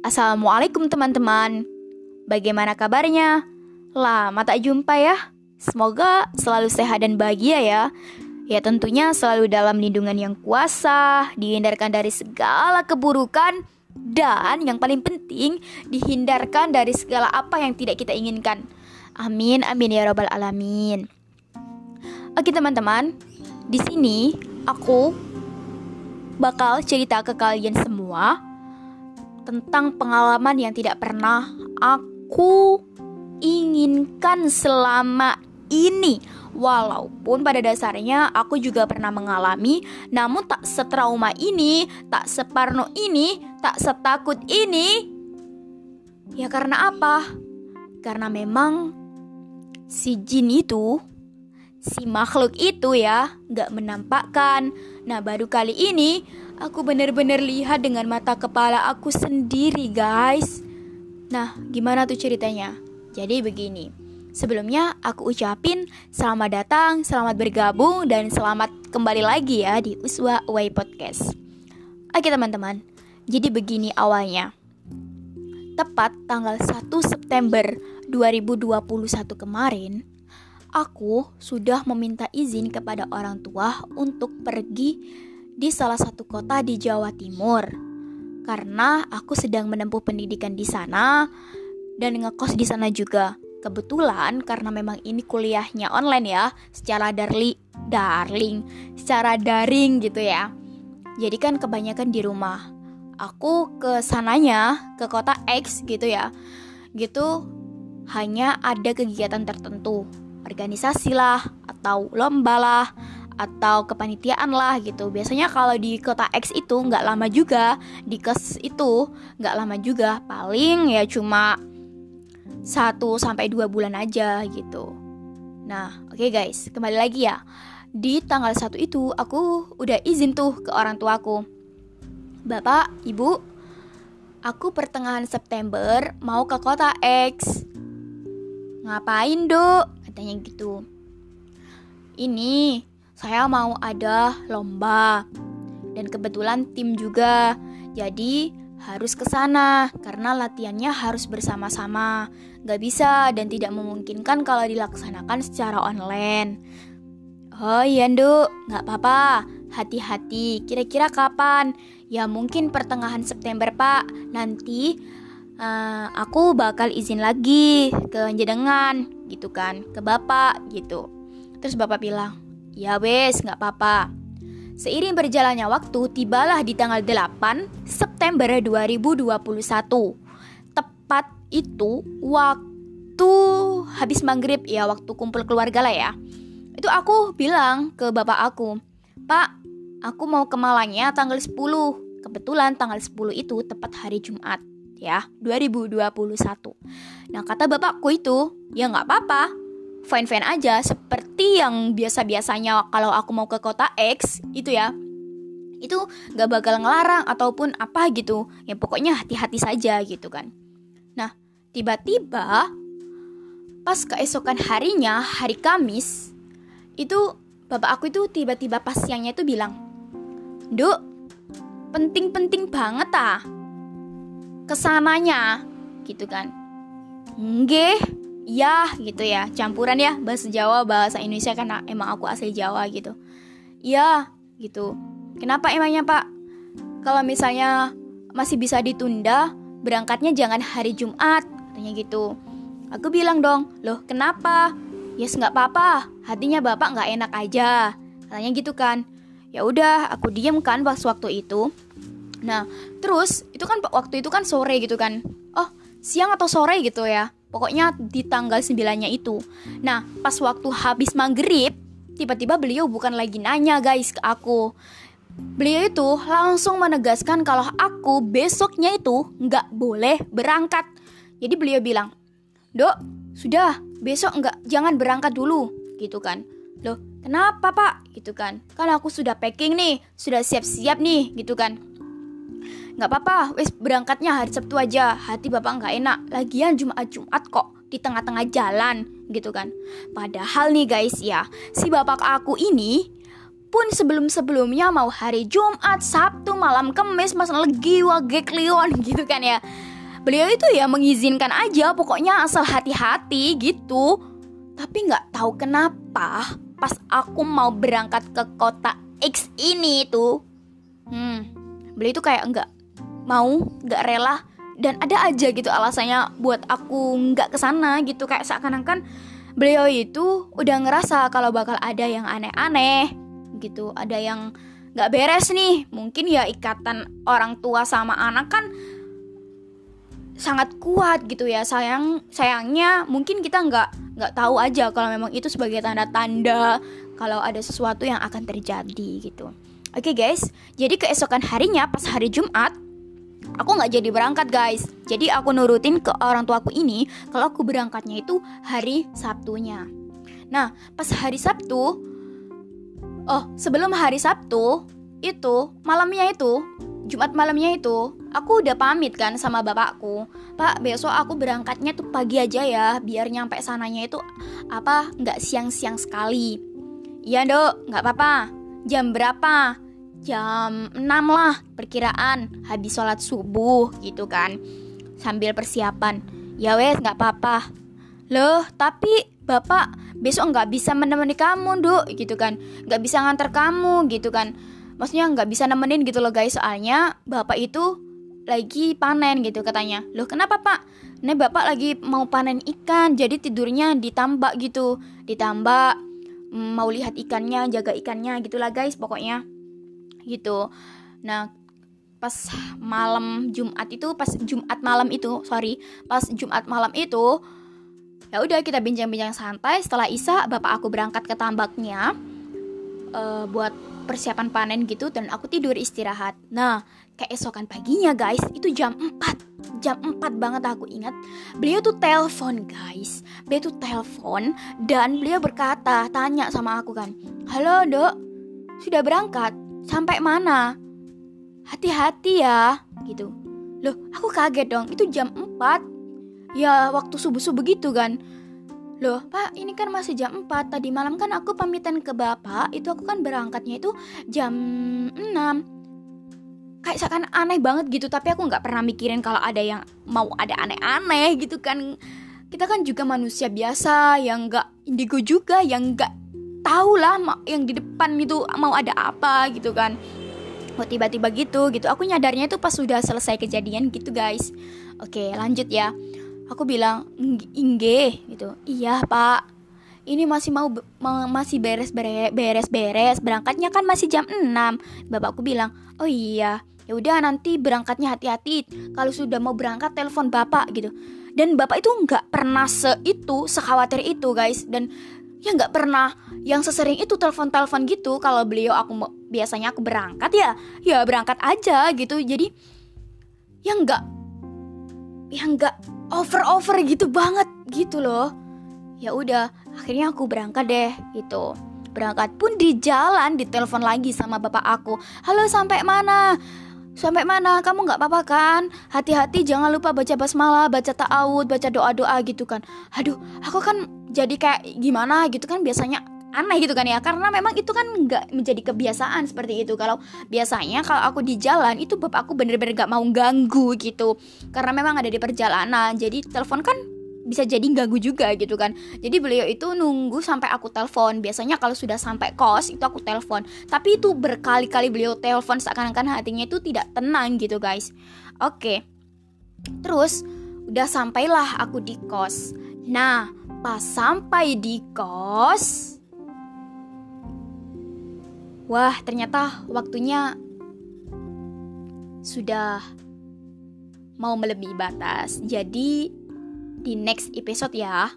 Assalamualaikum teman-teman. Bagaimana kabarnya? Lama tak jumpa ya. Semoga selalu sehat dan bahagia ya. Ya tentunya selalu dalam lindungan yang kuasa Dihindarkan dari segala keburukan Dan yang paling penting Dihindarkan dari segala apa yang tidak kita inginkan. Amin, amin ya robbal alamin. Oke teman-teman di sini aku bakal cerita ke kalian semua tentang pengalaman yang tidak pernah aku inginkan selama ini. Walaupun pada dasarnya aku juga pernah mengalami, namun tak setrauma ini, tak separno ini, tak setakut ini. Ya karena apa? Karena memang si jin itu, si makhluk itu ya, gak menampakkan. Nah baru kali ini Aku benar-benar lihat dengan mata kepala aku sendiri, guys. Nah, gimana tuh ceritanya? Jadi begini. Sebelumnya aku ucapin selamat datang, selamat bergabung dan selamat kembali lagi ya di Uswa Way Podcast. Oke teman-teman, jadi begini awalnya. Tepat tanggal 1 September 2021 kemarin, aku sudah meminta izin kepada orang tua untuk pergi di salah satu kota di Jawa Timur. Karena aku sedang menempuh pendidikan di sana dan ngekos di sana juga. Kebetulan karena memang ini kuliahnya online ya, secara darli darling, secara daring gitu ya. Jadi kan kebanyakan di rumah. Aku ke sananya, ke kota X gitu ya. Gitu hanya ada kegiatan tertentu, organisasi lah atau lomba lah atau kepanitiaan lah gitu. Biasanya kalau di kota X itu nggak lama juga, di kes itu nggak lama juga, paling ya cuma 1 sampai dua bulan aja gitu. Nah, oke okay guys, kembali lagi ya. Di tanggal 1 itu aku udah izin tuh ke orang tuaku. Bapak, Ibu, aku pertengahan September mau ke kota X. Ngapain, Dok? Katanya gitu. Ini saya mau ada lomba dan kebetulan tim juga. Jadi harus ke sana karena latihannya harus bersama-sama. Gak bisa dan tidak memungkinkan kalau dilaksanakan secara online. Oh iya Nduk, gak apa-apa. Hati-hati, kira-kira kapan? Ya mungkin pertengahan September pak. Nanti uh, aku bakal izin lagi ke jenengan gitu kan, ke bapak gitu. Terus bapak bilang, Ya wes, nggak apa-apa. Seiring berjalannya waktu, tibalah di tanggal 8 September 2021. Tepat itu waktu habis maghrib ya, waktu kumpul keluarga lah ya. Itu aku bilang ke bapak aku, Pak, aku mau ke Malangnya tanggal 10. Kebetulan tanggal 10 itu tepat hari Jumat ya, 2021. Nah kata bapakku itu, ya nggak apa-apa, fine-fine aja seperti yang biasa-biasanya kalau aku mau ke kota X itu ya. Itu gak bakal ngelarang ataupun apa gitu. Ya pokoknya hati-hati saja gitu kan. Nah tiba-tiba pas keesokan harinya hari Kamis itu bapak aku itu tiba-tiba pas siangnya itu bilang Duk penting-penting banget ah ke sananya gitu kan. Nggih ya gitu ya. Campuran ya bahasa Jawa bahasa Indonesia karena emang aku asli Jawa gitu. Ya gitu. Kenapa emangnya pak? Kalau misalnya masih bisa ditunda berangkatnya jangan hari Jumat katanya gitu. Aku bilang dong loh kenapa? Ya yes, nggak apa-apa. Hatinya bapak nggak enak aja katanya gitu kan. Ya udah aku diem kan pas waktu itu. Nah terus itu kan waktu itu kan sore gitu kan. Oh siang atau sore? gitu ya Pokoknya di tanggal 9-nya itu. Nah, pas waktu habis maghrib, tiba-tiba beliau bukan lagi nanya guys ke aku. Beliau itu langsung menegaskan kalau aku besoknya itu nggak boleh berangkat. Jadi beliau bilang, Dok, sudah besok nggak jangan berangkat dulu, gitu kan. Loh, kenapa pak? Gitu kan. Kan aku sudah packing nih, sudah siap-siap nih, gitu kan nggak apa-apa wes berangkatnya hari Sabtu aja hati bapak nggak enak lagian Jumat Jumat kok di tengah-tengah jalan gitu kan padahal nih guys ya si bapak aku ini pun sebelum-sebelumnya mau hari Jumat, Sabtu, malam Kemis, Mas Legi, Wage, Kliwon gitu kan ya. Beliau itu ya mengizinkan aja, pokoknya asal hati-hati gitu. Tapi nggak tahu kenapa pas aku mau berangkat ke kota X ini tuh, hmm, beliau itu kayak nggak mau, nggak rela dan ada aja gitu alasannya buat aku nggak ke sana gitu. Kayak seakan-akan beliau itu udah ngerasa kalau bakal ada yang aneh-aneh gitu ada yang nggak beres nih. Mungkin ya ikatan orang tua sama anak kan sangat kuat gitu ya. Sayang sayangnya mungkin kita nggak nggak tahu aja kalau memang itu sebagai tanda-tanda kalau ada sesuatu yang akan terjadi gitu. Oke okay, guys. Jadi keesokan harinya pas hari Jumat aku nggak jadi berangkat guys. Jadi aku nurutin ke orang tuaku ini kalau aku berangkatnya itu hari Sabtunya. Nah pas hari Sabtu oh sebelum hari Sabtu itu malamnya itu Jumat malamnya itu aku udah pamit kan sama bapakku. Pak besok aku berangkatnya tuh pagi aja ya biar nyampe sananya itu apa nggak siang-siang sekali. Iya dok nggak apa-apa. Jam berapa jam 6 lah perkiraan. Habis sholat subuh gitu kan. Sambil persiapan. Ya wes nggak apa-apa. Loh tapi bapak besok nggak bisa menemani kamu dok gitu kan. Nggak bisa ngantar kamu gitu kan. Maksudnya nggak bisa nemenin gitu loh guys. Soalnya bapak itu lagi panen gitu katanya. Loh kenapa pak? Ini bapak lagi mau panen ikan jadi tidurnya ditambak gitu. Ditambak mm, mau lihat ikannya jaga ikannya gitulah guys pokoknya gitu. Nah pas malam Jumat itu pas Jumat malam itu sorry pas Jumat malam itu ya udah kita bincang-bincang santai. Setelah Isa bapak aku berangkat ke tambaknya uh, buat persiapan panen gitu dan aku tidur istirahat. Nah keesokan paginya guys itu jam 4 jam 4 banget aku ingat. Beliau tuh telepon guys. Beliau tuh telepon dan beliau berkata tanya sama aku kan halo dok sudah berangkat Sampai mana? Hati-hati ya, gitu. Loh, aku kaget dong. Itu jam 4. Ya, waktu subuh-subuh gitu kan. Loh, Pak, ini kan masih jam 4. Tadi malam kan aku pamitan ke Bapak, itu aku kan berangkatnya itu jam 6. Kayak seakan aneh banget gitu, tapi aku nggak pernah mikirin kalau ada yang mau ada aneh-aneh gitu kan. Kita kan juga manusia biasa yang nggak indigo juga, yang nggak tahu lah yang di depan itu mau ada apa gitu kan. Oh tiba-tiba gitu gitu. Aku nyadarnya itu pas sudah selesai kejadian gitu guys. Oke lanjut ya. Aku bilang ingge gitu. Iya pak. Ini masih mau masih beres beres beres beres berangkatnya kan masih jam 6 bapakku bilang oh iya. Ya udah nanti berangkatnya hati-hati. Kalau sudah mau berangkat telepon bapak gitu. Dan bapak itu nggak pernah se itu sekhawatir itu guys. Dan ya nggak pernah. Yang sesering itu telepon-telepon gitu kalau beliau aku biasanya aku berangkat ya. Ya berangkat aja gitu. Jadi yang nggak yang nggak over over gitu banget gitu loh. Ya udah akhirnya aku berangkat deh gitu. Berangkat pun di jalan ditelepon lagi sama bapak aku. Halo sampai mana? Sampai mana? Kamu nggak apa-apa kan? Hati-hati jangan lupa baca basmalah, baca ta'awud, baca doa-doa gitu kan. Aduh, aku kan jadi kayak gimana gitu kan biasanya aneh gitu kan ya. Karena memang itu kan nggak menjadi kebiasaan seperti itu. Kalau biasanya kalau aku di jalan itu bapak aku bener-bener gak mau ganggu gitu. Karena memang ada di perjalanan. Jadi telepon kan bisa jadi ganggu juga gitu kan. Jadi beliau itu nunggu sampai aku telepon. Biasanya kalau sudah sampai kos itu aku telepon. Tapi itu berkali-kali beliau telepon seakan-akan hatinya itu tidak tenang gitu guys. Oke. Terus udah sampailah aku di kos nah pas sampai di kos wah ternyata waktunya sudah mau melebihi batas jadi di next episode ya.